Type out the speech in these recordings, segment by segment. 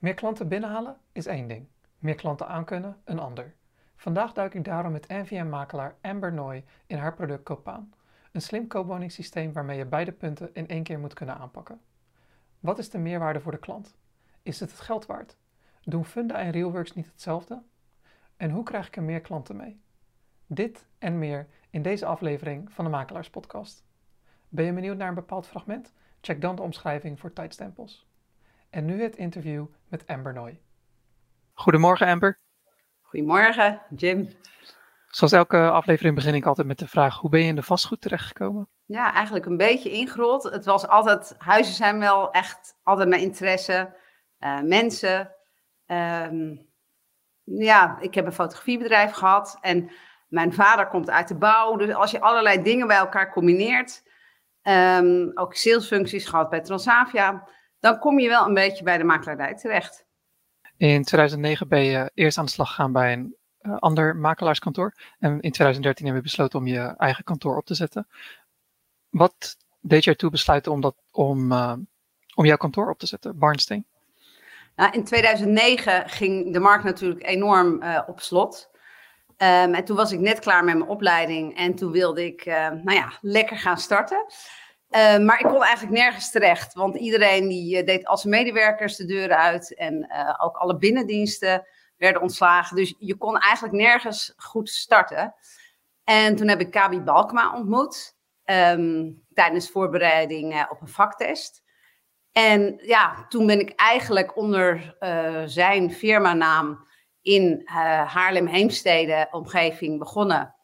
Meer klanten binnenhalen is één ding, meer klanten aankunnen een ander. Vandaag duik ik daarom met NVM-makelaar Amber Noy in haar product Koopaan. Een slim koopwoningssysteem waarmee je beide punten in één keer moet kunnen aanpakken. Wat is de meerwaarde voor de klant? Is het het geld waard? Doen Funda en Realworks niet hetzelfde? En hoe krijg ik er meer klanten mee? Dit en meer in deze aflevering van de Makelaarspodcast. Ben je benieuwd naar een bepaald fragment? Check dan de omschrijving voor tijdstempels. En nu het interview met Amber Noy. Goedemorgen Amber. Goedemorgen Jim. Zoals elke aflevering begin ik altijd met de vraag: hoe ben je in de vastgoed terechtgekomen? Ja, eigenlijk een beetje ingerold. Het was altijd, huizen zijn wel echt altijd mijn interesse. Uh, mensen. Ehm, ja, ik heb een fotografiebedrijf gehad en mijn vader komt uit de bouw. Dus als je allerlei dingen bij elkaar combineert, um, ook salesfuncties gehad bij Transavia, dan kom je wel een beetje bij de makelaardij terecht. In 2009 ben je eerst aan de slag gegaan bij een uh, ander makelaarskantoor. En in 2013 heb je besloten om je eigen kantoor op te zetten. Wat deed je ertoe besluiten om, dat, om, uh, om jouw kantoor op te zetten, Barnsteen? Nou, in 2009 ging de markt natuurlijk enorm uh, op slot. Um, en toen was ik net klaar met mijn opleiding en toen wilde ik, nou ja, lekker gaan starten. Uh, maar ik kon eigenlijk nergens terecht, want iedereen die uh, deed als medewerkers de deuren uit en uh, ook alle binnendiensten werden ontslagen. Dus je kon eigenlijk nergens goed starten. En toen heb ik Kabi Balkma ontmoet um, tijdens voorbereiding op een vaktest. En ja, toen ben ik eigenlijk onder zijn firmanaam in Haarlem-Heemstede omgeving begonnen.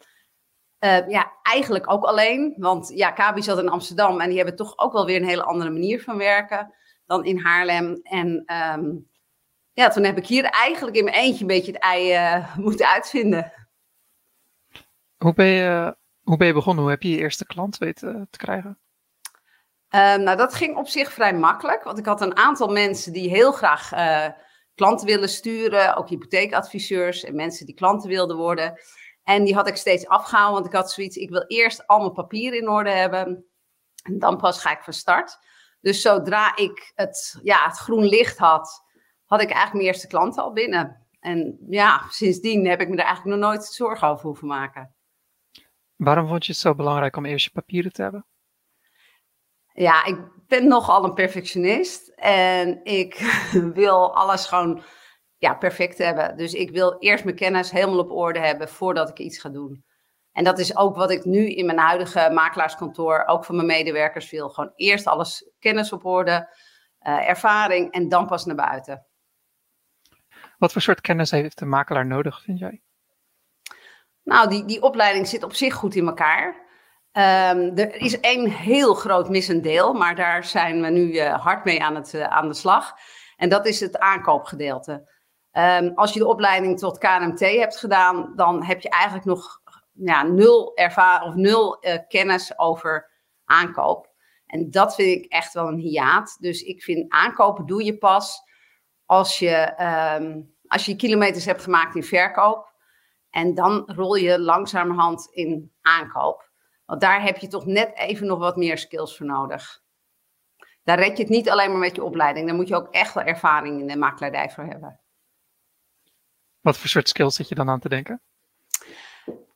Uh, ja, eigenlijk ook alleen. Want ja, Kabi zat in Amsterdam en die hebben toch ook wel weer een hele andere manier van werken dan in Haarlem. En um, ja, toen heb ik hier eigenlijk in mijn eentje een beetje het ei uh, moeten uitvinden. Hoe ben, je, hoe ben je begonnen? Hoe heb je je eerste klant weten te krijgen? Um, nou, dat ging op zich vrij makkelijk. Want ik had een aantal mensen die heel graag uh, klanten willen sturen. Ook hypotheekadviseurs en mensen die klanten wilden worden. En die had ik steeds afgehaald, want ik had zoiets, ik wil eerst al mijn papieren in orde hebben. En dan pas ga ik van start. Dus zodra ik het, ja, het groen licht had, had ik eigenlijk mijn eerste klanten al binnen. En ja, sindsdien heb ik me er eigenlijk nog nooit zorgen over hoeven maken. Waarom vond je het zo belangrijk om eerst je papieren te hebben? Ja, ik ben nogal een perfectionist. En ik wil alles gewoon ja, perfect hebben. Dus ik wil eerst mijn kennis helemaal op orde hebben voordat ik iets ga doen. En dat is ook wat ik nu in mijn huidige makelaarskantoor, ook van mijn medewerkers wil. Gewoon eerst alles kennis op orde, uh, ervaring en dan pas naar buiten. Wat voor soort kennis heeft de makelaar nodig, vind jij? Nou, die, die opleiding zit op zich goed in elkaar. Um, er is één heel groot missend deel, maar daar zijn we nu uh, hard mee aan, het, uh, aan de slag. En dat is het aankoopgedeelte. Um, als je de opleiding tot KNMT hebt gedaan, dan heb je eigenlijk nog ja, nul ervaring of nul uh, kennis over aankoop. En dat vind ik echt wel een hiaat. Dus ik vind aankopen doe je pas als je, um, als je kilometers hebt gemaakt in verkoop. En dan rol je langzamerhand in aankoop. Want daar heb je toch net even nog wat meer skills voor nodig. Daar red je het niet alleen maar met je opleiding. Daar moet je ook echt wel ervaring in de makelaardij voor hebben. Wat voor soort skills zit je dan aan te denken?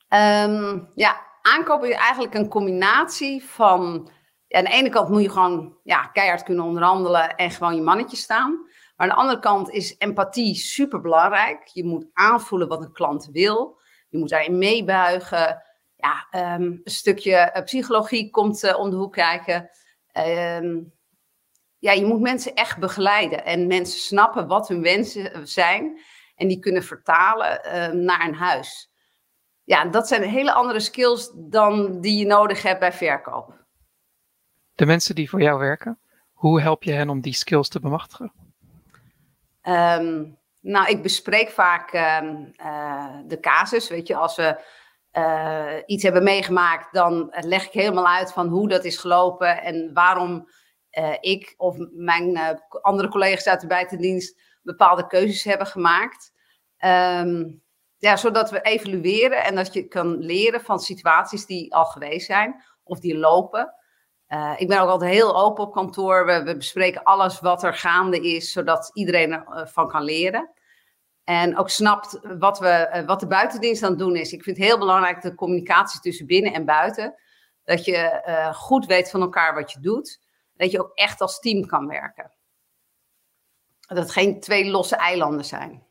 Um, ja, aankopen is eigenlijk een combinatie van. Aan de ene kant moet je gewoon ja, keihard kunnen onderhandelen en gewoon je mannetje staan. Maar aan de andere kant is empathie super belangrijk. Je moet aanvoelen wat een klant wil. Je moet daarin meebuigen. Ja, um, een stukje uh, psychologie komt uh, om de hoek kijken. Um, ja, je moet mensen echt begeleiden en mensen snappen wat hun wensen zijn en die kunnen vertalen uh, naar een huis. Ja, dat zijn hele andere skills dan die je nodig hebt bij verkoop. De mensen die voor jou werken, hoe help je hen om die skills te bemachtigen? Um, nou, ik bespreek vaak um, uh, de casus. Weet je, als we uh, iets hebben meegemaakt, dan leg ik helemaal uit van hoe dat is gelopen en waarom uh, ik of mijn andere collega's uit de buitendienst bepaalde keuzes hebben gemaakt. Um, ja, zodat we evalueren en dat je kan leren van situaties die al geweest zijn of die lopen. Uh, ik ben ook altijd heel open op kantoor. We, we, bespreken alles wat er gaande is, zodat iedereen ervan kan leren. En ook snapt wat, we, wat de buitendienst aan het doen is. Ik vind het heel belangrijk de communicatie tussen binnen en buiten. Dat je goed weet van elkaar wat je doet. Dat je ook echt als team kan werken. Dat het geen twee losse eilanden zijn.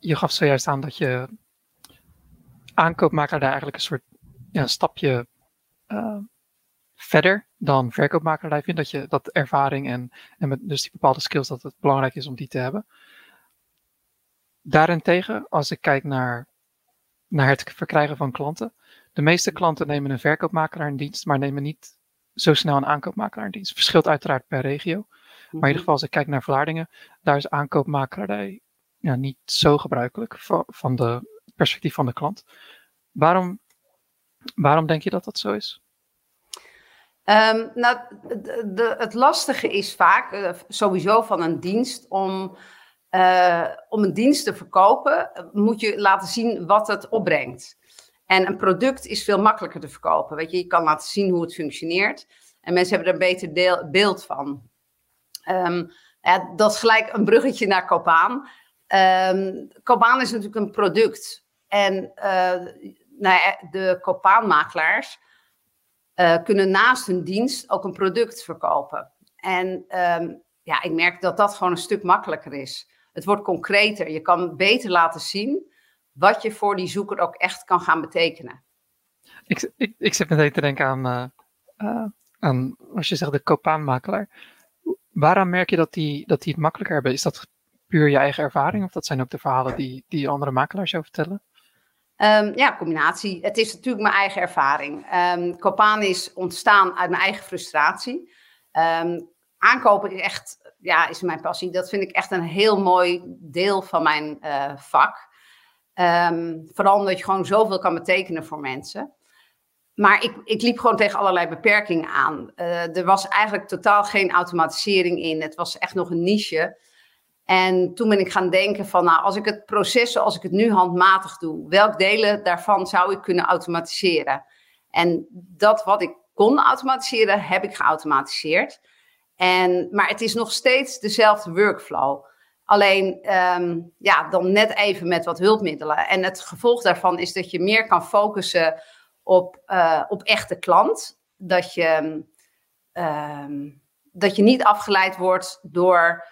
Je gaf zojuist aan dat je aankoopmaker daar eigenlijk een soort ja, stapje uh, verder dan verkoopmakerij vindt. Dat je dat ervaring en, en met dus die bepaalde skills, dat het belangrijk is om die te hebben. Daarentegen, als ik kijk naar, naar het verkrijgen van klanten. De meeste klanten nemen een verkoopmakelaar in dienst, maar nemen niet zo snel een aankoopmakelaar in dienst. Verschilt uiteraard per regio. Maar in ieder mhm. geval, als ik kijk naar Vlaardingen, daar is aankoopmakerij ja, niet zo gebruikelijk van, van de perspectief van de klant. Waarom, waarom denk je dat dat zo is? Um, nou, de, het lastige is vaak uh, sowieso van een dienst om, uh, om een dienst te verkopen, moet je laten zien wat het opbrengt. En een product is veel makkelijker te verkopen. Weet je, je kan laten zien hoe het functioneert. En mensen hebben er een beter beeld van. Um, ja, dat is gelijk een bruggetje naar Copaan. Um, is natuurlijk een product. En uh, nou de Copaanmakelaars uh, kunnen naast hun dienst ook een product verkopen. En um, ja, ik merk dat dat gewoon een stuk makkelijker is. Het wordt concreter. Je kan beter laten zien wat je voor die zoeker ook echt kan gaan betekenen. Ik, ik, ik zit meteen te denken aan, uh, aan, als je zegt de kopaanmakelaar. Waarom merk je dat die, dat die het makkelijker hebben? Is dat puur je eigen ervaring of dat zijn ook de verhalen die, die andere makelaars jou vertellen? Um, ja, combinatie. Het is natuurlijk mijn eigen ervaring. Um, Copaan is ontstaan uit mijn eigen frustratie. Um, aankopen is echt, ja, is mijn passie. Dat vind ik echt een heel mooi deel van mijn uh, vak. vooral omdat je gewoon zoveel kan betekenen voor mensen. Maar ik, ik liep gewoon tegen allerlei beperkingen aan. Uh, er was eigenlijk totaal geen automatisering in. Het was echt nog een niche. En toen ben ik gaan denken van, nou, als ik het proces zoals ik het nu handmatig doe, welk delen daarvan zou ik kunnen automatiseren? En dat wat ik kon automatiseren, heb ik geautomatiseerd. En, maar het is nog steeds dezelfde workflow. Alleen, um, ja, dan net even met wat hulpmiddelen. En het gevolg daarvan is dat je meer kan focussen op, uh, op echte klant. Dat je, um, dat je niet afgeleid wordt door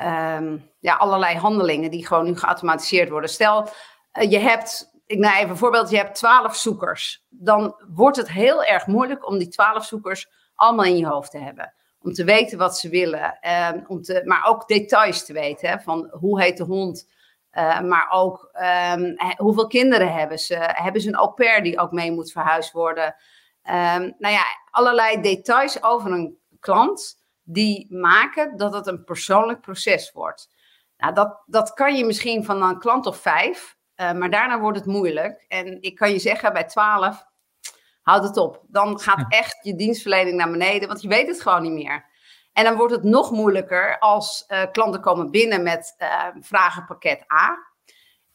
um, ja, allerlei handelingen die gewoon nu geautomatiseerd worden. Stel, uh, je hebt, ik neem even een voorbeeld, je hebt twaalf zoekers. Dan wordt het heel erg moeilijk om die twaalf zoekers allemaal in je hoofd te hebben. Om te weten wat ze willen, um, om te, maar ook details te weten. Hè, van hoe heet de hond, uh, maar ook um, hoeveel kinderen hebben ze? Hebben ze een au pair die ook mee moet verhuisd worden? Um, nou ja, allerlei details over een klant die maken dat het een persoonlijk proces wordt. Nou, dat, dat kan je misschien van een klant of vijf, uh, maar daarna wordt het moeilijk. En ik kan je zeggen, bij twaalf, houd het op. Dan gaat echt je dienstverlening naar beneden, want je weet het gewoon niet meer. En dan wordt het nog moeilijker als uh, klanten komen binnen met uh, vragenpakket A.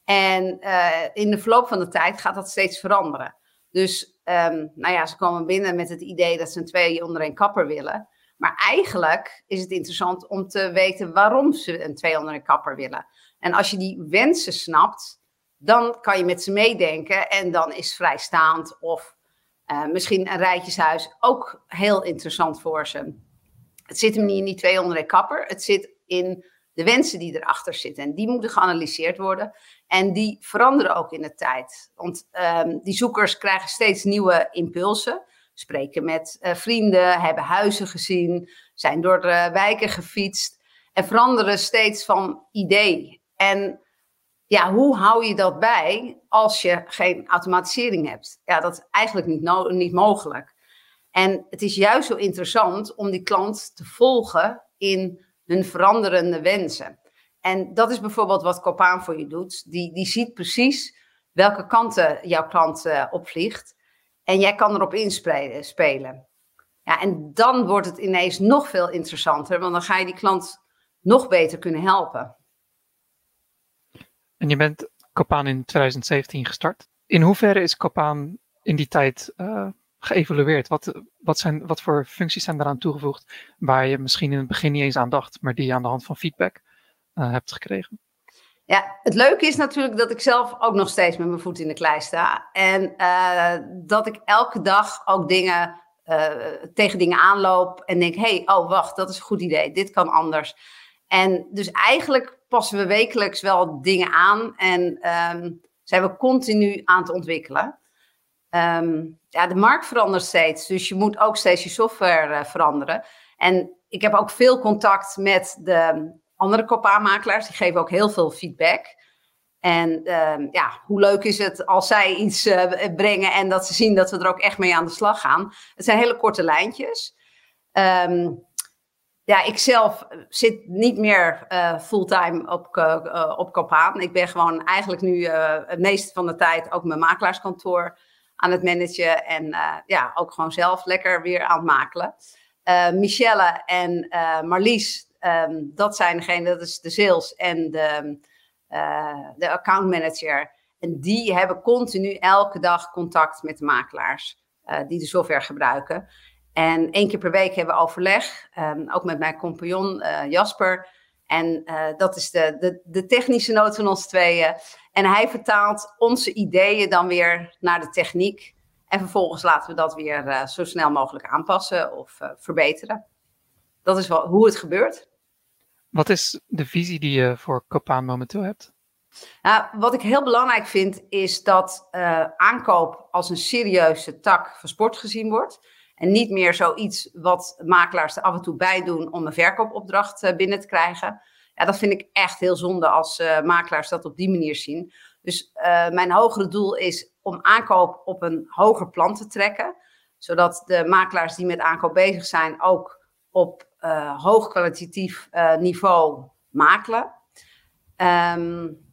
En in de verloop van de tijd gaat dat steeds veranderen. Dus um, nou ja, ze komen binnen met het idee dat ze een twee onder een kapper willen. Maar eigenlijk is het interessant om te weten waarom ze een 200 kapper willen. En als je die wensen snapt, dan kan je met ze meedenken. En dan is vrijstaand of uh, misschien een rijtjeshuis ook heel interessant voor ze. Het zit hem niet in die 200 kapper. Het zit in de wensen die erachter zitten. En die moeten geanalyseerd worden. En die veranderen ook in de tijd. Want um, die zoekers krijgen steeds nieuwe impulsen spreken met uh, vrienden, hebben huizen gezien, zijn door de wijken gefietst en veranderen steeds van idee. En ja, hoe hou je dat bij als je geen automatisering hebt? Ja, dat is eigenlijk niet, niet mogelijk. En het is juist zo interessant om die klant te volgen in hun veranderende wensen. En dat is bijvoorbeeld wat Copaan voor je doet. Die, die ziet precies welke kanten jouw klant uh, opvliegt. En jij kan erop inspelen. Ja, en dan wordt het ineens nog veel interessanter, want dan ga je die klant nog beter kunnen helpen. En je bent Copaan in 2017 gestart. In hoeverre is Copaan in die tijd uh, geëvalueerd? Wat, wat, zijn, wat voor functies zijn daaraan toegevoegd waar je misschien in het begin niet eens aan dacht, maar die je aan de hand van feedback uh, hebt gekregen? Ja, het leuke is natuurlijk dat ik zelf ook nog steeds met mijn voet in de klei sta. En uh, dat ik elke dag ook dingen uh, tegen dingen aanloop en denk: hey, oh wacht, dat is een goed idee, dit kan anders. En dus eigenlijk passen we wekelijks wel dingen aan en um, zijn we continu aan het ontwikkelen. Um, ja, de markt verandert steeds, dus je moet ook steeds je software uh, veranderen. En ik heb ook veel contact met de andere kopaanmakelaars, die geven ook heel veel feedback. En um, ja, hoe leuk is het als zij iets uh, brengen en dat ze zien dat we er ook echt mee aan de slag gaan. Het zijn hele korte lijntjes. Um, ja, ik zelf zit niet meer uh, fulltime op, uh, op Kopaan. Ik ben gewoon eigenlijk nu het meeste van de tijd ook mijn makelaarskantoor aan het managen. En ja, ook gewoon zelf lekker weer aan het makelen. Michelle en Marlies, um, dat zijn degene, dat is de sales en de uh, de account manager. En die hebben continu elke dag contact met de makelaars uh, die de software gebruiken. En één keer per week hebben we overleg, um, ook met mijn compagnon uh, Jasper. En dat is de, de, de technische noot van ons tweeën. En hij vertaalt onze ideeën dan weer naar de techniek. En vervolgens laten we dat weer zo snel mogelijk aanpassen of verbeteren. Dat is wel hoe het gebeurt. Wat is de visie die je voor Copaan momenteel hebt? Nou, wat ik heel belangrijk vind, is dat uh, aankoop als een serieuze tak van sport gezien wordt. En niet meer zoiets wat makelaars er af en toe bij doen om een verkoopopdracht uh, binnen te krijgen. Ja, dat vind ik echt heel zonde als uh, makelaars dat op die manier zien. Dus mijn hogere doel is om aankoop op een hoger plan te trekken. Zodat de makelaars die met aankoop bezig zijn ook op uh, hoog kwalitatief uh, niveau makelen. Um,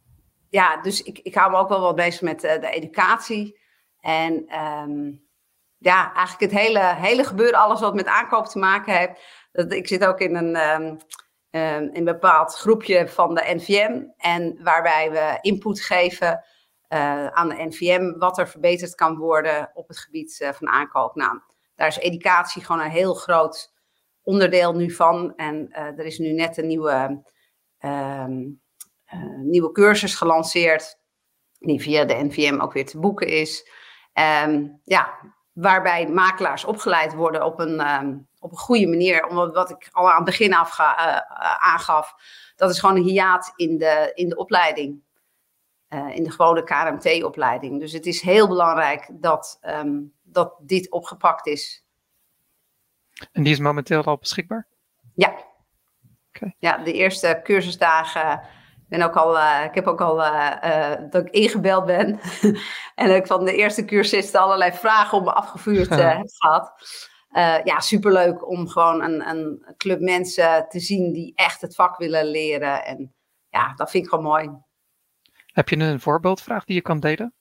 ja, dus ik, ik hou me ook wel wat bezig met uh, de educatie. En um, ja, eigenlijk het hele, hele gebeuren, alles wat met aankoop te maken heeft. Dat, ik zit ook in een, um, in bepaald groepje van de NVM. En waarbij we input geven aan de NVM wat er verbeterd kan worden op het gebied van aankoop. Nou, daar is educatie gewoon een heel groot onderdeel nu van. En uh, er is nu net een nieuwe, uh, uh, nieuwe cursus gelanceerd, die via de NVM ook weer te boeken is. Um, ja, waarbij makelaars opgeleid worden op een, um, op een goede manier. Omdat wat ik al aan het begin uh, aangaf, dat is gewoon een hiaat in de, in de opleiding. in de gewone KMT-opleiding. Dus het is heel belangrijk dat, dat dit opgepakt is en die is momenteel al beschikbaar? Ja. Okay. Ja, de eerste cursusdagen. Ben ook al, uh, ik heb ook al uh, uh, dat ik ingebeld ben. en ik van de eerste cursisten allerlei vragen op me afgevuurd heb gehad. ja, superleuk om gewoon een, een club mensen te zien die echt het vak willen leren. En ja, dat vind ik gewoon mooi. Heb je een voorbeeldvraag die je kan delen?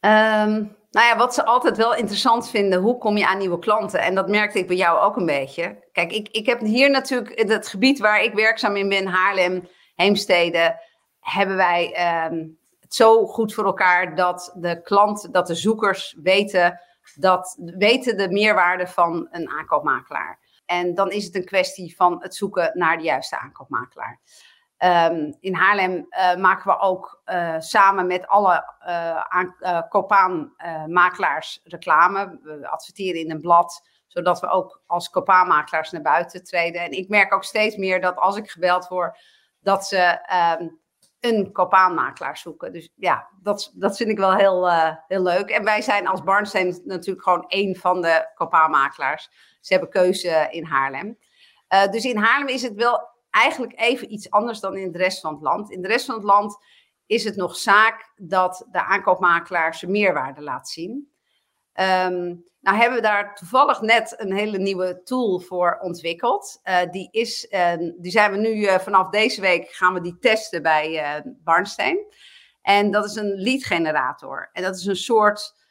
Um, nou ja, wat ze altijd wel interessant vinden, hoe kom je aan nieuwe klanten? En dat merkte ik bij jou ook een beetje. Kijk, ik, ik heb hier natuurlijk, het gebied waar ik werkzaam in ben, Haarlem, Heemstede, hebben wij um, het zo goed voor elkaar dat de klant, dat de zoekers weten, dat, weten de meerwaarde van een aankoopmakelaar. En dan is het een kwestie van het zoeken naar de juiste aankoopmakelaar. Um, in Haarlem uh, maken we ook uh, samen met alle uh, Copaan-makelaars reclame. We adverteren in een blad, zodat we ook als Copaan-makelaars naar buiten treden. En ik merk ook steeds meer dat als ik gebeld word, dat ze um, een Copaan-makelaar zoeken. Dus ja, dat, dat vind ik wel heel, heel leuk. En wij zijn als Barnsteen natuurlijk gewoon één van de Copaan-makelaars. Ze hebben keuze in Haarlem. dus in Haarlem is het wel eigenlijk even iets anders dan in de rest van het land. In de rest van het land is het nog zaak dat de aankoopmakelaar zijn meerwaarde laat zien. Um, nou hebben we daar toevallig net een hele nieuwe tool voor ontwikkeld. Uh, die, is, uh, die zijn we nu uh, vanaf deze week gaan we die testen bij Barnsteen. En dat is een lead generator. En dat is een soort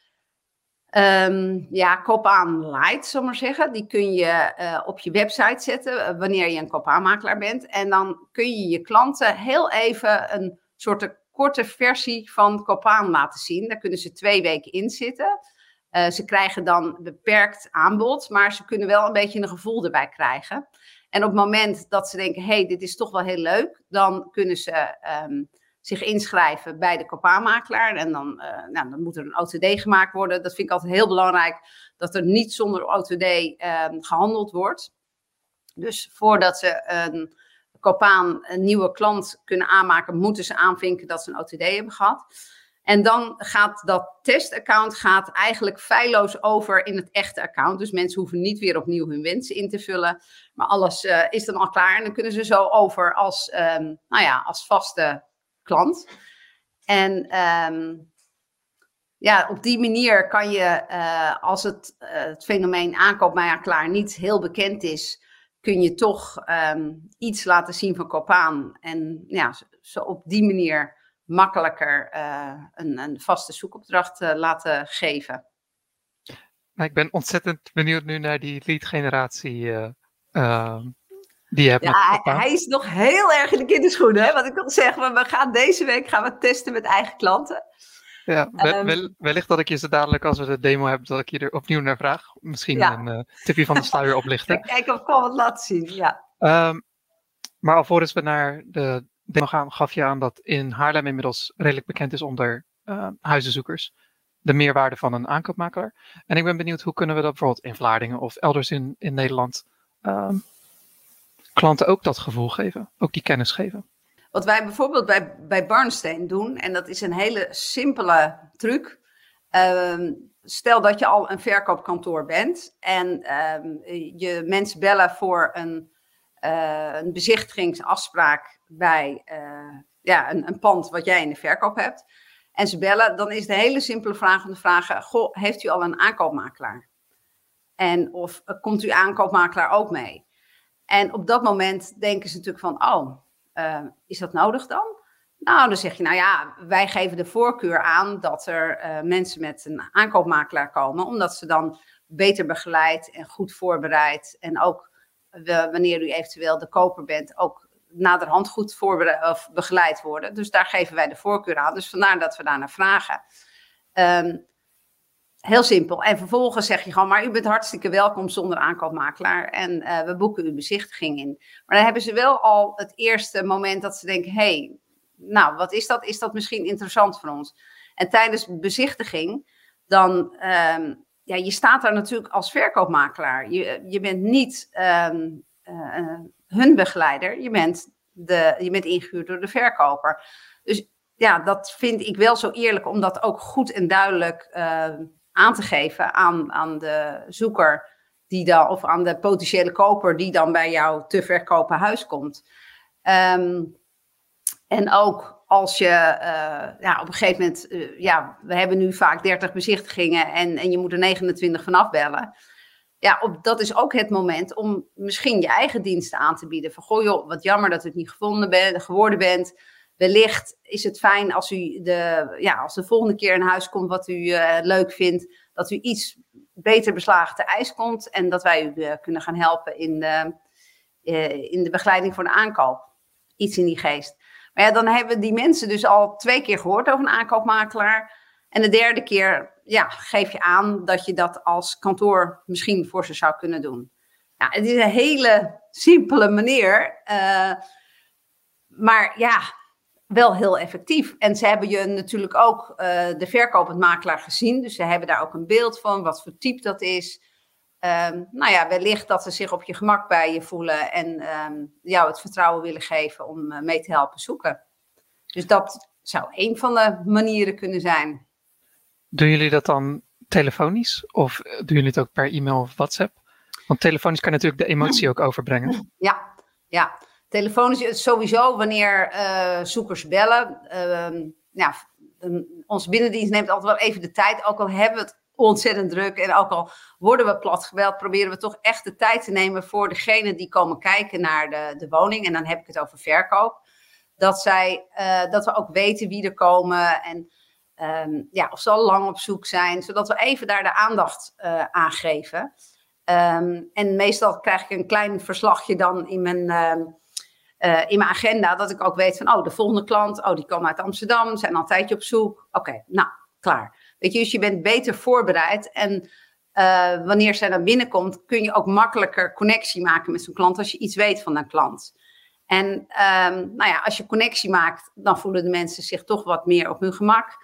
Um, ja, Copaan Light, zal maar zeggen. Die kun je uh, op je website zetten uh, wanneer je een Copaan-makelaar bent. En dan kun je je klanten heel even een soort korte versie van Copaan laten zien. Daar kunnen ze twee weken in zitten. ze krijgen dan beperkt aanbod, maar ze kunnen wel een beetje een gevoel erbij krijgen. En op het moment dat ze denken, hey, dit is toch wel heel leuk, dan kunnen ze ehm, zich inschrijven bij de kopaanmakelaar. En dan, uh, nou, dan moet er een OTD gemaakt worden. Dat vind ik altijd heel belangrijk, dat er niet zonder OTD ehm, gehandeld wordt. Dus voordat ze een kopaan een nieuwe klant kunnen aanmaken, moeten ze aanvinken dat ze een OTD hebben gehad. En dan gaat dat testaccount gaat eigenlijk feilloos over in het echte account. Dus mensen hoeven niet weer opnieuw hun wensen in te vullen. Maar alles uh, is dan al klaar. En dan kunnen ze zo over als, um, nou ja, als vaste klant. En um, ja, op die manier kan je, uh, als het, uh, het fenomeen aankoopmakelaar niet heel bekend is, kun je toch um, iets laten zien van Copaan. En ja, zo op die manier makkelijker uh, een, een, vaste zoekopdracht laten geven. Nou, ik ben ontzettend benieuwd nu naar die lead generatie uh, die. Ja, hij, hij, is nog heel erg in de kinderschoenen. Hè? Wat ik wil zeggen, we gaan deze week gaan we testen met eigen klanten. Ja, um, wellicht dat ik je ze dadelijk, als we de demo hebben, dat ik je er opnieuw naar vraag. Misschien ja. een uh, tipje van de sluier oplichten. Kijk of ik kan wat laten zien, ja. Um, maar alvorens we naar de demo gaan, gaf je aan dat in Haarlem inmiddels redelijk bekend is onder uh, huizenzoekers. De meerwaarde van een aankoopmakelaar. En ik ben benieuwd, hoe kunnen we dat bijvoorbeeld in Vlaardingen of elders in, in Nederland um, klanten ook dat gevoel geven, ook die kennis geven? Wat wij bijvoorbeeld bij, bij Barnsteen doen, en dat is een hele simpele truc. Um, stel dat je al een verkoopkantoor bent en um, je mensen bellen voor een, uh, een bezichtigingsafspraak bij uh, ja, een, een, pand wat jij in de verkoop hebt. En ze bellen, dan is de hele simpele vraag om te vragen: Goh, heeft u al een aankoopmakelaar? En of uh, komt uw aankoopmakelaar ook mee? En op dat moment denken ze natuurlijk van: Oh, uh, is dat nodig dan? Nou, dan zeg je, nou ja, wij geven de voorkeur aan dat er uh, mensen met een aankoopmakelaar komen, omdat ze dan beter begeleid en goed voorbereid en ook wanneer u eventueel de koper bent, ook naderhand goed voorbereid of begeleid worden. Dus daar geven wij de voorkeur aan. Dus vandaar dat we daar naar vragen. Um, Heel simpel. En vervolgens zeg je gewoon, maar u bent hartstikke welkom zonder aankoopmakelaar. En uh, we boeken uw bezichtiging in. Maar dan hebben ze wel al het eerste moment dat ze denken, hey, nou, wat is dat? Is dat misschien interessant voor ons? En tijdens bezichtiging, dan, um, ja, je staat daar natuurlijk als verkoopmakelaar. Je, je bent niet um, uh, hun begeleider, je bent, de, je bent ingehuurd door de verkoper. Dus ja, dat vind ik wel zo eerlijk om dat ook goed en duidelijk uh, aan te geven aan, aan de zoeker die dan, of aan de potentiële koper die dan bij jou te verkopen huis komt. Um, en ook als je uh, ja, op een gegeven moment, uh, ja, we hebben nu vaak 30 bezichtigingen en, en je moet er 29 van afbellen. Ja, op, dat is ook het moment om misschien je eigen diensten aan te bieden. Van goh joh, wat jammer dat het niet gevonden bent, geworden bent. Wellicht is het fijn als u de, ja, als de volgende keer een huis komt wat u uh, leuk vindt, dat u iets beter beslagen te ijs komt en dat wij u uh, kunnen gaan helpen in de, uh, in de begeleiding voor de aankoop. Iets in die geest. Maar ja, dan hebben die mensen dus al twee keer gehoord over een aankoopmakelaar. En de derde keer ja, geef je aan dat je dat als kantoor misschien voor ze zou kunnen doen. Ja, het is een hele simpele manier. maar ja, wel heel effectief. En ze hebben je natuurlijk ook uh, de verkopend makelaar gezien. Dus ze hebben daar ook een beeld van, wat voor type dat is. Um, nou ja, wellicht dat ze zich op je gemak bij je voelen en um, jou het vertrouwen willen geven om uh, mee te helpen zoeken. Dus dat zou een van de manieren kunnen zijn. Doen jullie dat dan telefonisch of doen jullie het ook per e-mail of WhatsApp? Want telefonisch kan natuurlijk de emotie ook overbrengen. Ja, ja. Telefonisch is sowieso wanneer uh, zoekers bellen. Uh, ja, onze binnendienst neemt altijd wel even de tijd. Ook al hebben we het ontzettend druk en ook al worden we plat gebeld, proberen we toch echt de tijd te nemen voor degene die komen kijken naar de, de woning. En dan heb ik het over verkoop. Dat, zij, uh, dat we ook weten wie er komen en um, ja, of ze al lang op zoek zijn, zodat we even daar de aandacht uh, aan geven. En meestal krijg ik een klein verslagje dan in mijn uh, in mijn agenda, dat ik ook weet van, oh, de volgende klant, oh, die komen uit Amsterdam, zijn al een tijdje op zoek. Oké, nou, klaar. We Weet je, dus je bent beter voorbereid. En uh, wanneer zij dan binnenkomt, kun je ook makkelijker connectie maken met zo'n klant als je iets weet van een klant. En um, nou ja, als je connectie maakt, dan voelen de mensen zich toch wat meer op hun gemak.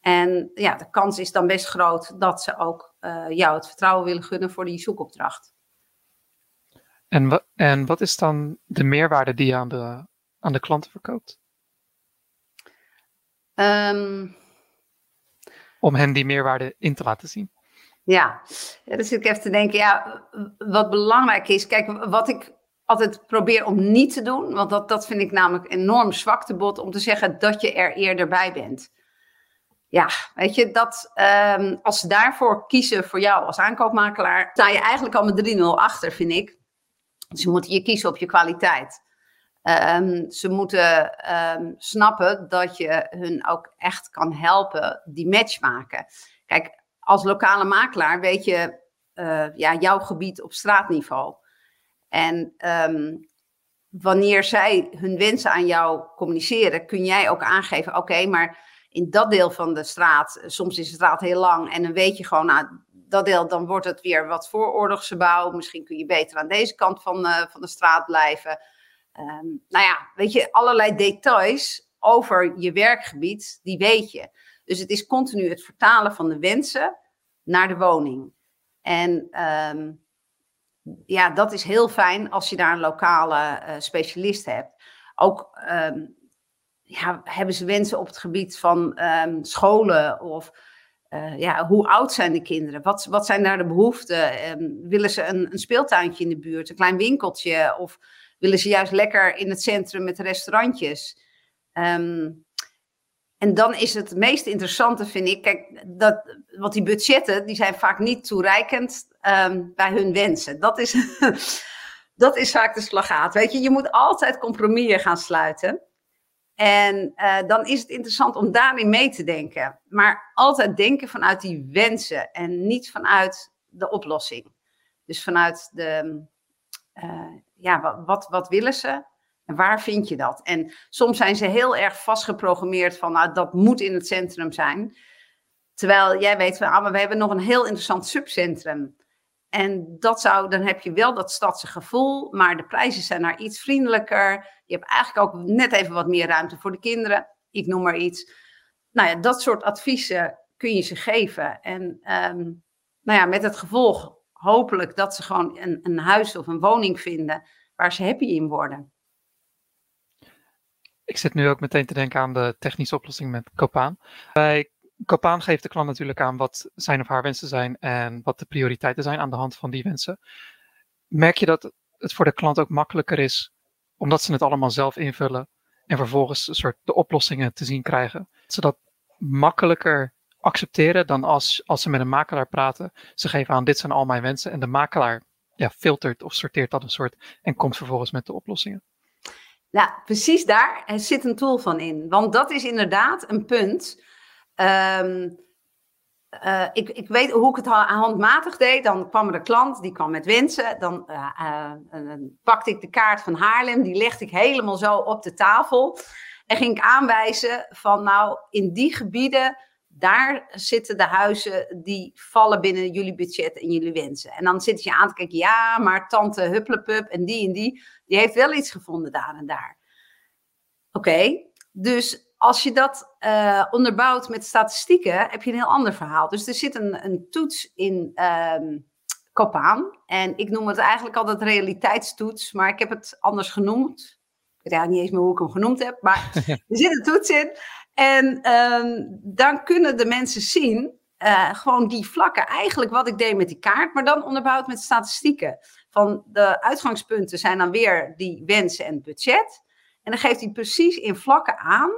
En ja, de kans is dan best groot dat ze ook uh, jou het vertrouwen willen gunnen voor die zoekopdracht. En, en wat is dan de meerwaarde die je aan de, aan de klanten verkoopt? Um, Om hen die meerwaarde in te laten zien. Ja, dus ik even te denken, ja, wat belangrijk is, kijk, wat ik altijd probeer om niet te doen, want dat, dat vind ik namelijk enorm zwaktebod, om te zeggen dat je er eerder bij bent. Ja, weet je, dat um, als ze daarvoor kiezen voor jou als aankoopmakelaar, sta je eigenlijk al met 3-0 achter, vind ik. Ze moeten je kiezen op je kwaliteit. Um, ze moeten um, snappen dat je hun ook echt kan helpen die match maken. Kijk, als lokale makelaar weet je uh, ja, jouw gebied op straatniveau. En um, wanneer zij hun wensen aan jou communiceren, kun jij ook aangeven: oké, maar in dat deel van de straat, soms is de straat heel lang en dan weet je gewoon, nou, dat deel, dan wordt het weer wat vooroorlogse bouw. Misschien kun je beter aan deze kant van, uh, van de straat blijven. Um, nou ja, weet je, allerlei details over je werkgebied, die weet je. Dus het is continu het vertalen van de wensen naar de woning. En um, ja, dat is heel fijn als je daar een lokale uh, specialist hebt. Ook um, ja, hebben ze wensen op het gebied van scholen of uh, ja, hoe oud zijn de kinderen? Wat, wat zijn daar de behoeften? Um, willen ze een, een, speeltuintje in de buurt, een klein winkeltje? Of willen ze juist lekker in het centrum met restaurantjes? Um, en dan is het meest interessante, vind ik, kijk, dat, want die budgetten die zijn vaak niet toereikend um, bij hun wensen. Dat is, dat is vaak de slagaat. Weet je, je moet altijd compromissen gaan sluiten. En uh, dan is het interessant om daarin mee te denken. Maar altijd denken vanuit die wensen en niet vanuit de oplossing. Dus vanuit de, uh, ja, wat, wat willen ze en waar vind je dat? En soms zijn ze heel erg vastgeprogrammeerd van, nou, dat moet in het centrum zijn. Terwijl jij weet, ah, we hebben nog een heel interessant subcentrum. En dat zou, dan heb je wel dat stadse gevoel, maar de prijzen zijn daar iets vriendelijker. Je hebt eigenlijk ook net even wat meer ruimte voor de kinderen. Ik noem maar iets. Nou ja, dat soort adviezen kun je ze geven. En um, nou ja, met het gevolg hopelijk dat ze gewoon een, een huis of een woning vinden waar ze happy in worden. Ik zit nu ook meteen te denken aan de technische oplossing met Copaan. Bij Copaan geeft de klant natuurlijk aan wat zijn of haar wensen zijn en wat de prioriteiten zijn aan de hand van die wensen. Merk je dat het voor de klant ook makkelijker is, omdat ze het allemaal zelf invullen en vervolgens een soort de oplossingen te zien krijgen? Dat ze dat makkelijker accepteren dan als, als ze met een makelaar praten. Ze geven aan, dit zijn al mijn wensen en de makelaar ja, filtert of sorteert dat een soort en komt vervolgens met de oplossingen. Nou, precies daar zit een tool van in. Want dat is inderdaad een punt. Um, uh, ik, ik, weet hoe ik het handmatig deed. Dan kwam er een klant, die kwam met wensen. Dan uh, uh, pakte ik de kaart van Haarlem, die legde ik helemaal zo op de tafel. En ging ik aanwijzen van, nou, in die gebieden daar zitten de huizen die vallen binnen jullie budget en jullie wensen. En dan zit je aan te kijken, ja, maar tante Hupplepup en die en die, die heeft wel iets gevonden daar en daar. Oké, dus als je dat uh, onderbouwt met statistieken, heb je een heel ander verhaal. Dus er zit een, een toets in um, Copaan. En ik noem het eigenlijk altijd realiteitstoets, maar ik heb het anders genoemd. Ik weet eigenlijk niet eens meer hoe ik hem genoemd heb, maar er zit een toets in. En um, dan kunnen de mensen zien, uh, gewoon die vlakken, eigenlijk wat ik deed met die kaart, maar dan onderbouwd met statistieken. Van de uitgangspunten zijn dan weer die wensen en budget. En dan geeft hij precies in vlakken aan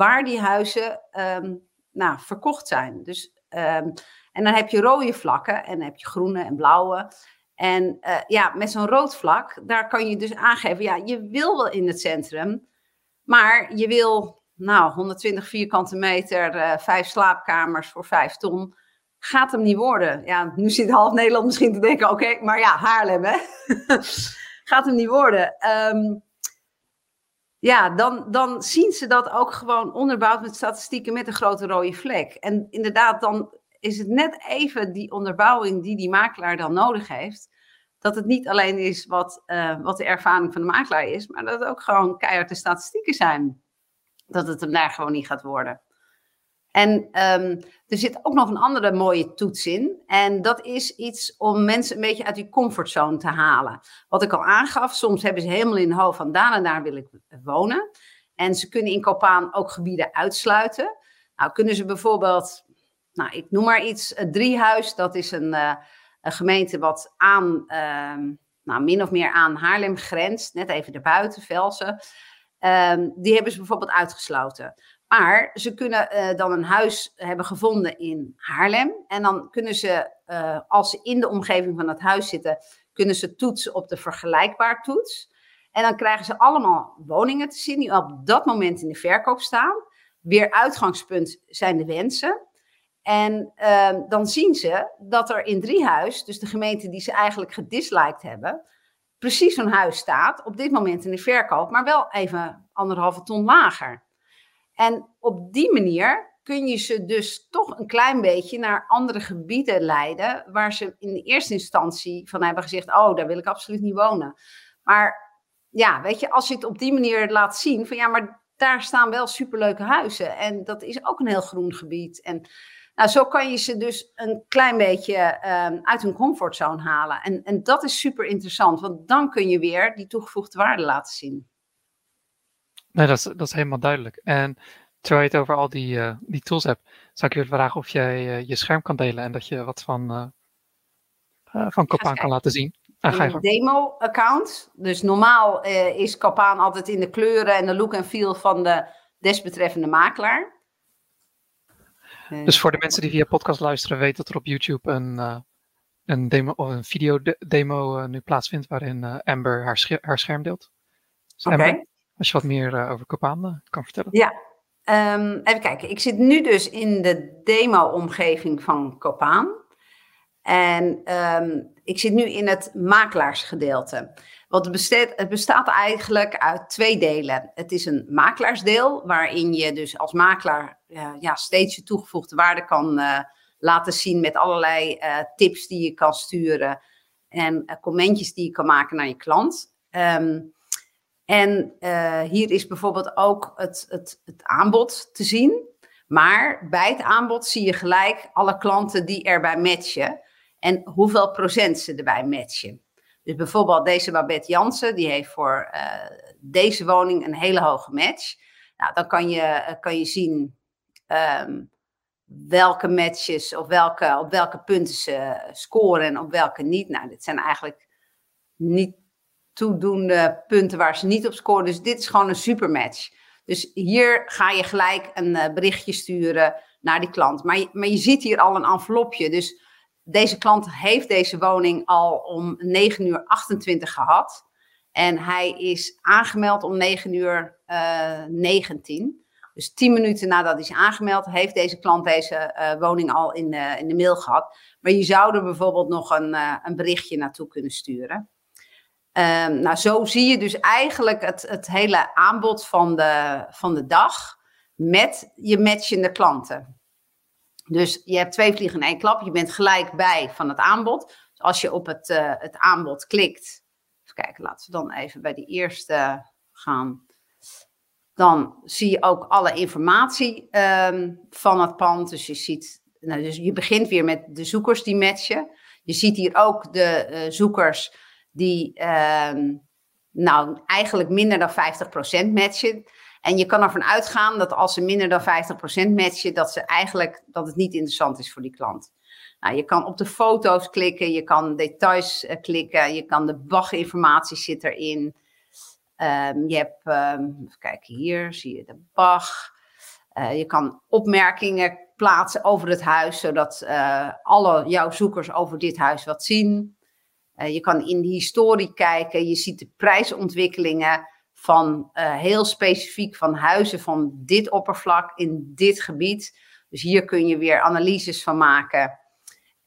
waar die huizen um, nou, verkocht zijn. Dus, um, en dan heb je rode vlakken en dan heb je groene en blauwe. En uh, ja, met zo'n rood vlak, daar kan je dus aangeven, ja, je wil wel in het centrum, maar je wil nou, 120 vierkante meter, uh, vijf slaapkamers voor vijf ton. Gaat hem niet worden. Ja, nu zit half Nederland misschien te denken, oké, maar ja, Haarlem, hè. Gaat hem niet worden. Um, ja, dan, dan zien ze dat ook gewoon onderbouwd met statistieken met een grote rode vlek. En inderdaad, dan is het net even die onderbouwing die die makelaar dan nodig heeft. Dat het niet alleen is wat, uh, wat de ervaring van de makelaar is, maar dat het ook gewoon keihard de statistieken zijn. Dat het hem daar gewoon niet gaat worden. En um, er zit ook nog een andere mooie toets in. En dat is iets om mensen een beetje uit die comfortzone te halen. Wat ik al aangaf, soms hebben ze helemaal in hun hoofd van daar en daar wil ik wonen. En ze kunnen in Kopaan ook gebieden uitsluiten. Nou, kunnen ze bijvoorbeeld, nou, ik noem maar iets, Driehuis, dat is een, uh, een gemeente wat aan, uh, nou, min of meer aan Haarlem grenst, net even erbuiten, Velsen. Um, die hebben ze bijvoorbeeld uitgesloten. Maar ze kunnen uh, dan een huis hebben gevonden in Haarlem. En dan kunnen ze, uh, als ze in de omgeving van het huis zitten, kunnen ze toetsen op de vergelijkbaar toets. En dan krijgen ze allemaal woningen te zien die op dat moment in de verkoop staan. Weer uitgangspunt zijn de wensen. En uh, dan zien ze dat er in Driehuis, dus de gemeente die ze eigenlijk gedisliked hebben, precies zo'n huis staat op dit moment in de verkoop, maar wel even anderhalve ton lager. En op die manier kun je ze dus toch een klein beetje naar andere gebieden leiden, waar ze in de eerste instantie van hebben gezegd, oh, daar wil ik absoluut niet wonen. Maar ja, weet je, als je het op die manier laat zien, van ja, maar daar staan wel superleuke huizen en dat is ook een heel groen gebied. En nou, zo kan je ze dus een klein beetje um, uit hun comfortzone halen. En, en dat is super interessant, want dan kun je weer die toegevoegde waarde laten zien. Nee, dat is, dat is helemaal duidelijk. En terwijl je het over al die, uh, die tools hebt, zou ik je willen vragen of jij uh, je scherm kan delen en dat je wat van, uh, van Copaan kan laten zien. Ah, een demo-account. Dus normaal is Copaan altijd in de kleuren en de look en feel van de desbetreffende makelaar. Dus voor de mensen die via podcast luisteren, weten dat er op YouTube een, een, demo, of een videodemo nu plaatsvindt waarin Amber haar, haar scherm deelt. Dus Oké. Okay. Als je wat meer uh, over Copaan kan vertellen. Ja, um, even kijken. Ik zit nu dus in de demo-omgeving van Copaan. En um, ik zit nu in het makelaarsgedeelte. Want het bestaat, het bestaat eigenlijk uit twee delen. Het is een makelaarsdeel, waarin je dus als makelaar uh, ja, steeds je toegevoegde waarde kan laten zien met allerlei tips die je kan sturen en commentjes die je kan maken naar je klant. Um, en uh, hier is bijvoorbeeld ook het, het, het aanbod te zien. Maar bij het aanbod zie je gelijk alle klanten die erbij matchen. En hoeveel procent ze erbij matchen. Dus bijvoorbeeld deze Babette Jansen, die heeft voor uh, deze woning een hele hoge match. Nou, dan kan je, kan je zien um, welke matches of welke, op welke punten ze scoren en op welke niet. Nou, dit zijn eigenlijk niet toedoende punten waar ze niet op scoren. Dus dit is gewoon een supermatch. Dus hier ga je gelijk een uh, berichtje sturen naar die klant. Maar je, maar je ziet hier al een envelopje. Dus deze klant heeft deze woning al om 9 uur 28 gehad. En hij is aangemeld om 9 uur uh, 19. Dus 10 minuten nadat hij is aangemeld, heeft deze klant deze uh, woning al in, in de mail gehad. Maar je zou er bijvoorbeeld nog een, een berichtje naartoe kunnen sturen. Um, nou, zo zie je dus eigenlijk het, het hele aanbod van de, van de dag met je matchende klanten. Dus je hebt twee vliegen in één klap. Je bent gelijk bij van het aanbod. Dus als je op het, uh, het aanbod klikt. Even kijken, laten we dan even bij die eerste gaan. Dan zie je ook alle informatie um, van het pand. Dus je ziet, nou, dus je begint weer met de zoekers die matchen. Je ziet hier ook de uh, zoekers die uh, nou eigenlijk minder dan 50% matchen. En je kan ervan uitgaan dat als ze minder dan 50% matchen, dat ze eigenlijk dat het niet interessant is voor die klant. Nou, je kan op de foto's klikken, je kan details uh, klikken, je kan de BAG-informatie zit erin. Um, je hebt, um, even kijken hier, zie je de BAG. Uh, je kan opmerkingen plaatsen over het huis, zodat uh, alle jouw zoekers over dit huis wat zien. Uh, je kan in de historie kijken, je ziet de prijsontwikkelingen van uh, heel specifiek van huizen van dit oppervlak in dit gebied. Dus hier kun je weer analyses van maken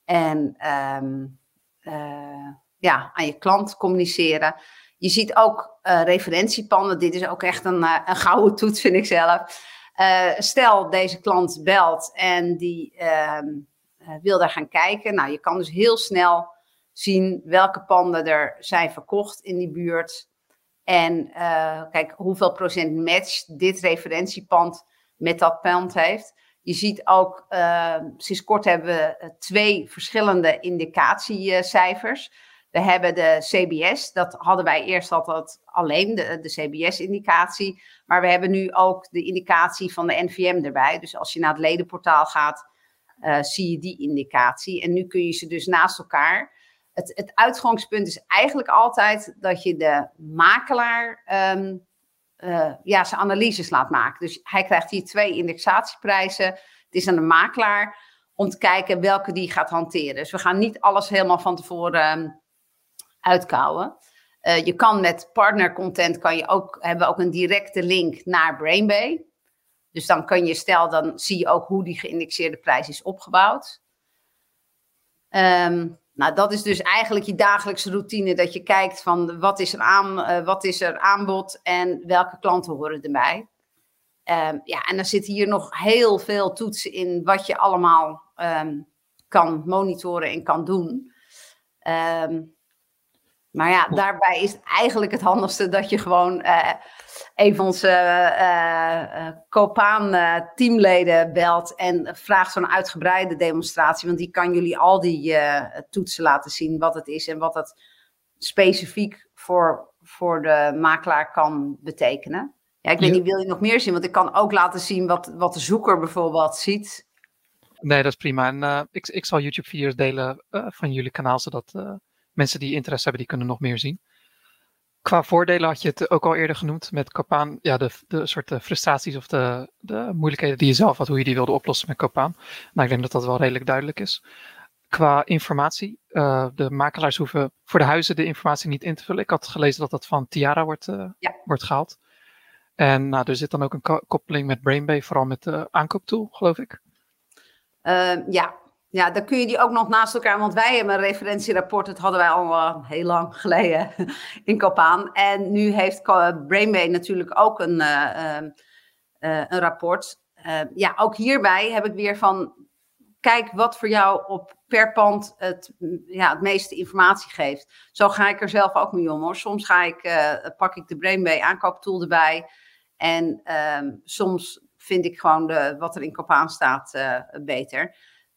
en um, uh, ja, aan je klant communiceren. Je ziet ook referentiepanden. Dit is ook echt een, een gouden toets, vind ik zelf. stel, deze klant belt en die ehm, wil daar gaan kijken. Nou, je kan dus heel snel zien welke panden er zijn verkocht in die buurt. En kijk, hoeveel procent match dit referentiepand met dat pand heeft. Je ziet ook, uh, sinds kort hebben we eh, twee verschillende indicatiecijfers. We hebben de CBS, dat hadden wij eerst altijd alleen, de, de CBS-indicatie. Maar we hebben nu ook de indicatie van de NVM erbij. Dus als je naar het ledenportaal gaat, uh, zie je die indicatie. En nu kun je ze dus naast elkaar. Het, het uitgangspunt is eigenlijk altijd dat je de makelaar um, uh, ja, zijn analyses laat maken. Dus hij krijgt hier twee indexatieprijzen. Het is aan de makelaar om te kijken welke die gaat hanteren. Dus we gaan niet alles helemaal van tevoren um, uitkouwen. Uh, je kan met partnercontent kan je ook, hebben ook een directe link naar Brainbay. Dus dan kun je, stel, dan zie je ook hoe die geïndexeerde prijs is opgebouwd. Um, nou, dat is dus eigenlijk je dagelijkse routine. Dat je kijkt van wat is er, aan, uh, wat is er aanbod en welke klanten horen erbij. Um, ja, en dan zitten hier nog heel veel toetsen in wat je allemaal um, kan monitoren en kan doen. Um, maar ja, daarbij is eigenlijk het handigste dat je gewoon uh, een van onze uh, uh, Copaan-teamleden belt en vraagt zo'n uitgebreide demonstratie. Want die kan jullie al die toetsen laten zien, wat het is en wat het specifiek voor, voor de makelaar kan betekenen. Ja, ik weet niet, wil je nog meer zien? Want ik kan ook laten zien wat, wat de zoeker bijvoorbeeld ziet. Nee, dat is prima. En ik, ik zal YouTube-video's delen van jullie kanaal, zodat mensen die interesse hebben, die kunnen nog meer zien. Qua voordelen had je het ook al eerder genoemd met Copaan. Ja, de, de soort eh, frustraties of de, de moeilijkheden die je zelf had, hoe je die wilde oplossen met Copaan. Nou, ik denk dat dat wel redelijk duidelijk is. Qua informatie, uh, de makelaars hoeven voor de huizen de informatie niet in te vullen. Ik had gelezen dat dat van Tiara wordt, uh, ja. wordt gehaald. En nou, er zit dan ook een koppeling met Brainbay, vooral met de aankooptool, geloof ik. Uh, ja, ja, dan kun je die ook nog naast elkaar, want wij hebben een referentierapport, dat hadden wij al uh, heel lang geleden in Kopaan. En nu heeft Brainbay natuurlijk ook een, uh, uh, een rapport. ja, ook hierbij heb ik weer van, kijk wat voor jou op per pand het, ja, het meeste informatie geeft. Zo ga ik er zelf ook mee om hoor. Soms ga ik, pak ik de Brainbay aankooptool erbij en ehm, soms vind ik gewoon de, wat er in Kopaan staat beter.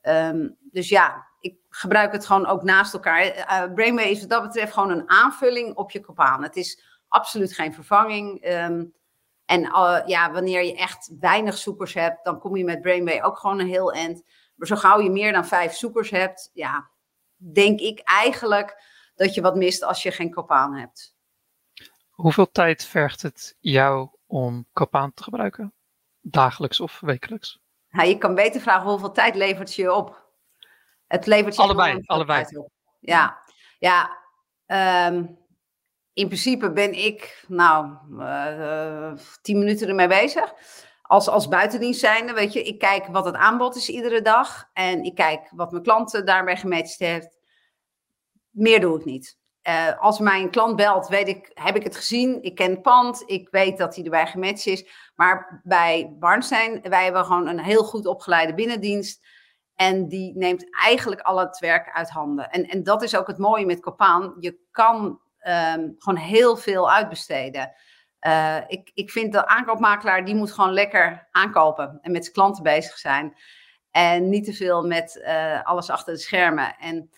Um, dus ja, ik gebruik het gewoon ook naast elkaar. Uh, Brainway is wat dat betreft gewoon een aanvulling op je kopaan. Het is absoluut geen vervanging. Um, en uh, ja, wanneer je echt weinig zoekers hebt, dan kom je met Brainway ook gewoon een heel eind. Maar zo gauw je meer dan vijf zoekers hebt, ja, denk ik eigenlijk dat je wat mist als je geen kopaan hebt. Hoeveel tijd vergt het jou om kopaan te gebruiken? Dagelijks of wekelijks? Nou, je kan beter vragen hoeveel tijd levert je op. Het levert je allebei, allebei. Op. Ja, ja. Um, in principe ben ik, nou, uh, tien minuten ermee bezig. Als, als buitendienst zijnde, weet je, ik kijk wat het aanbod is iedere dag. En ik kijk wat mijn klanten daarbij gematcht heeft. Meer doe ik niet. Uh, als mijn klant belt, weet ik, heb ik het gezien. Ik ken het pand. Ik weet dat hij erbij gematcht is. Maar bij Barnstein, wij hebben gewoon een heel goed opgeleide binnendienst. En die neemt eigenlijk al het werk uit handen. En, en dat is ook het mooie met Copaan. Je kan um, gewoon heel veel uitbesteden. Uh, ik, ik vind de aankoopmakelaar, die moet gewoon lekker aankopen. En met zijn klanten bezig zijn. En niet te veel met uh, alles achter de schermen. En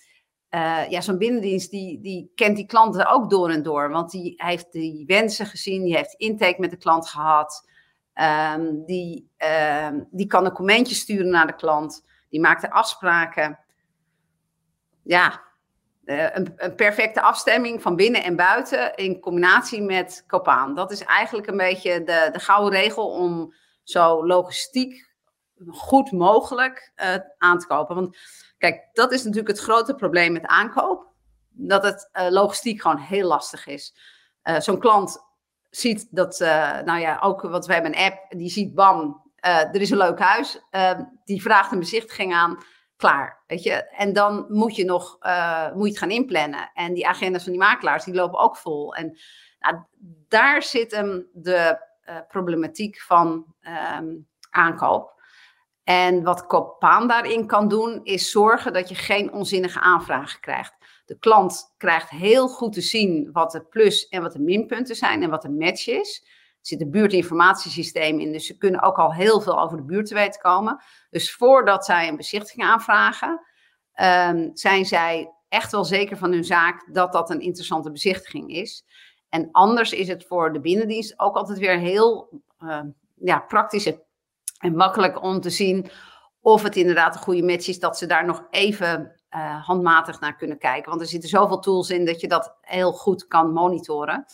uh, ja, zo'n binnendienst die, die kent die klanten ook door en door. Want die heeft die wensen gezien, die heeft intake met de klant gehad. Um, die, um, die kan een commentje sturen naar de klant. Die maakt de afspraken. Ja, uh, een, een, perfecte afstemming van binnen en buiten in combinatie met Copaan. Dat is eigenlijk een beetje de, de gouden regel om zo logistiek goed mogelijk uh, aan te kopen. Want Kijk, dat is natuurlijk het grote probleem met aankoop. Dat het uh, logistiek gewoon heel lastig is. Uh, Zo'n klant ziet dat, uh, nou ja, ook wat we hebben een app, die ziet bam, er is een leuk huis. die vraagt een bezichtiging aan. klaar. Weet je? En dan moet je nog moet je het gaan inplannen. En die agendas van die makelaars, die lopen ook vol. En nou, daar zit hem de problematiek van um, aankoop. En wat Copaan daarin kan doen, is zorgen dat je geen onzinnige aanvragen krijgt. De klant krijgt heel goed te zien wat de plus- en wat de minpunten zijn en wat de match is. Er zit een buurtinformatiesysteem in, dus ze kunnen ook al heel veel over de buurt te weten komen. Dus voordat zij een bezichtiging aanvragen, um, zijn zij echt wel zeker van hun zaak dat dat een interessante bezichtiging is. En anders is het voor de binnendienst ook altijd weer heel uh, ja, praktisch en makkelijk om te zien of het inderdaad een goede match is, dat ze daar nog even uh, handmatig naar kunnen kijken. Want er zitten zoveel tools in dat je dat heel goed kan monitoren.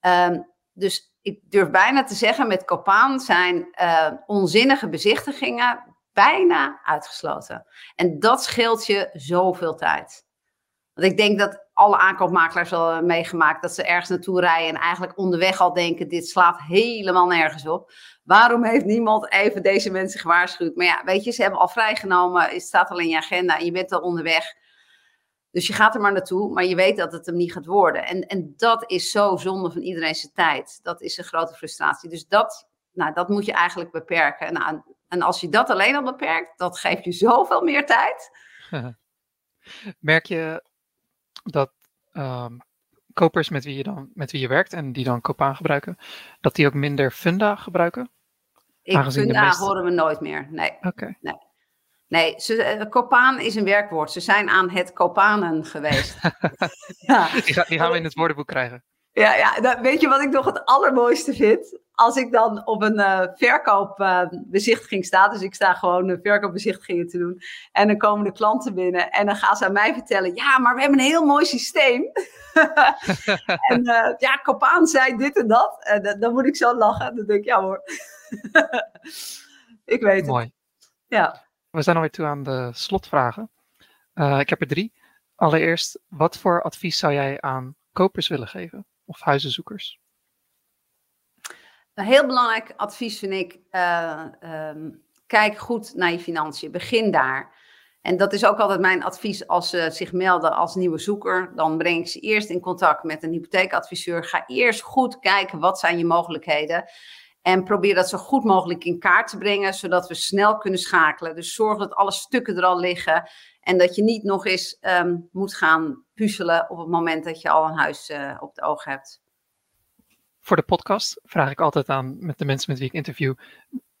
Um, dus ik durf bijna te zeggen, met Copaan zijn uh, onzinnige bezichtigingen bijna uitgesloten. En dat scheelt je zoveel tijd. Want ik denk dat alle aankoopmakelaars wel hebben meegemaakt dat ze ergens naartoe rijden en eigenlijk onderweg al denken: dit slaat helemaal nergens op. Waarom heeft niemand even deze mensen gewaarschuwd? Maar ja, weet je, ze hebben al vrijgenomen, het staat al in je agenda en je bent al onderweg. Dus je gaat er maar naartoe, maar je weet dat het hem niet gaat worden. En, en dat is zo zonde van iedereen zijn tijd. Dat is een grote frustratie. Dus dat, nou, dat moet je eigenlijk beperken. Nou, en als je dat alleen al beperkt, dat geeft je zoveel meer tijd. Merk je dat um, kopers met wie, je dan, met wie je werkt en die dan Copaan gebruiken, dat die ook minder funda gebruiken? Ik funda meeste... horen we nooit meer. Nee. Oké. Nee. Nee, ze, Copaan is een werkwoord. Ze zijn aan het Copanen geweest. ja. die gaan we in het woordenboek krijgen. Ja, ja weet je wat ik nog het allermooiste vind? Als ik dan op een uh, verkoopbezichtiging uh, sta, dus ik sta gewoon uh, verkoopbezichtigingen te doen, en dan komen de klanten binnen en dan gaan ze aan mij vertellen, ja, maar we hebben een heel mooi systeem. en uh, ja, Copaan zei dit en dat. En dan moet ik zo lachen. Dan denk ik, ja hoor. ik weet mooi. het. Ja. We zijn alweer toe aan de slotvragen. ik heb er drie. Allereerst, wat voor advies zou jij aan kopers willen geven? Of huizenzoekers? Een heel belangrijk advies vind ik, uh, um, kijk goed naar je financiën. Begin daar. En dat is ook altijd mijn advies als ze zich melden als nieuwe zoeker. Dan breng ik ze eerst in contact met een hypotheekadviseur. Ga eerst goed kijken wat zijn je mogelijkheden. En probeer dat zo goed mogelijk in kaart te brengen, zodat we snel kunnen schakelen. Dus zorg dat alle stukken er al liggen. En dat je niet nog eens um, moet gaan puzzelen op het moment dat je al een huis uh, op het oog hebt. Voor de podcast vraag ik altijd aan met de mensen met wie ik interview.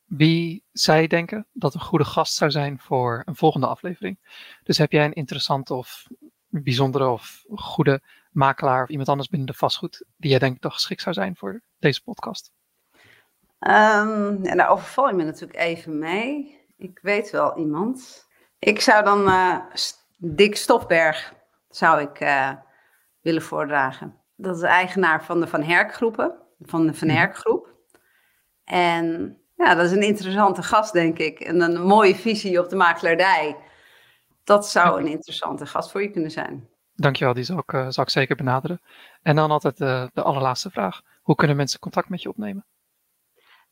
Wie zij denken dat een goede gast zou zijn voor een volgende aflevering. Dus heb jij een interessante of bijzondere of goede makelaar of iemand anders binnen de vastgoed die jij denkt toch geschikt zou zijn voor deze podcast? Um, en daar overval je me natuurlijk even mee. Ik weet wel iemand. Ik zou dan uh, Dick Stofberg zou ik, uh, willen voordragen. Dat is de eigenaar van de Van Herk groepen, van de Van mhm. Herk groep. En ja, dat is een interessante gast, denk ik. En een mooie visie op de makelaardij. Dat zou een interessante gast voor je kunnen zijn. Dankjewel, die zal ik, uh, zal ik zeker benaderen. En dan altijd de, de allerlaatste vraag. Hoe kunnen mensen contact met je opnemen?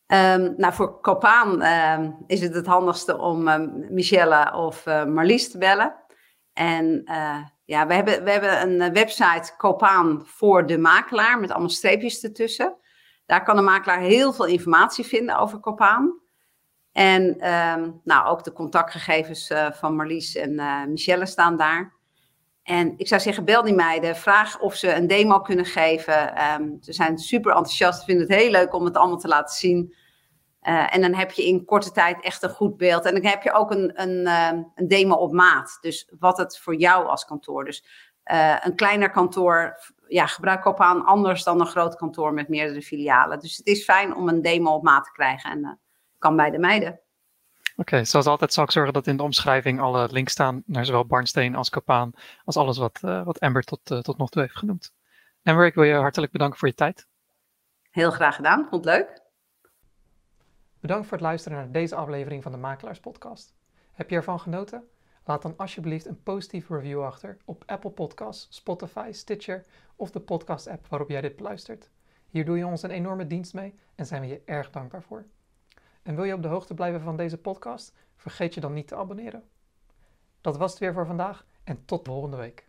Um, nou, voor Copaan um, is het het handigste om um, Michelle of uh, Marlies te bellen. En uh, ja, we hebben, we hebben een eh, website Copaan voor de makelaar met allemaal streepjes ertussen. Daar kan de makelaar heel veel informatie vinden over Copaan. En nou, ook de contactgegevens van Marlies en Michelle staan daar. En ik zou zeggen, bel die meiden, vraag of ze een demo kunnen geven. Um, ze zijn super enthousiast, vinden het heel leuk om het allemaal te laten zien. Uh, en dan heb je in korte tijd echt een goed beeld. En dan heb je ook een, een, uh, een demo op maat. Dus wat het voor jou als kantoor. Dus uh, een kleiner kantoor, ja, gebruik op aan anders dan een groot kantoor met meerdere filialen. Dus het is fijn om een demo op maat te krijgen. En kan bij de meiden. Oké, okay, zoals altijd zal ik zorgen dat in de omschrijving alle links staan naar zowel Barnsteen als Kopaan, als alles wat, uh, wat Amber tot, uh, tot nog toe heeft genoemd. Amber, ik wil je hartelijk bedanken voor je tijd. Heel graag gedaan, vond het leuk. Bedankt voor het luisteren naar deze aflevering van de Makelaars Podcast. Heb je ervan genoten? Laat dan alsjeblieft een positieve review achter op Apple Podcasts, Spotify, Stitcher of de podcast-app waarop jij dit beluistert. Hier doe je ons een enorme dienst mee en zijn we je erg dankbaar voor. En wil je op de hoogte blijven van deze podcast? Vergeet je dan niet te abonneren. Dat was het weer voor vandaag en tot volgende week.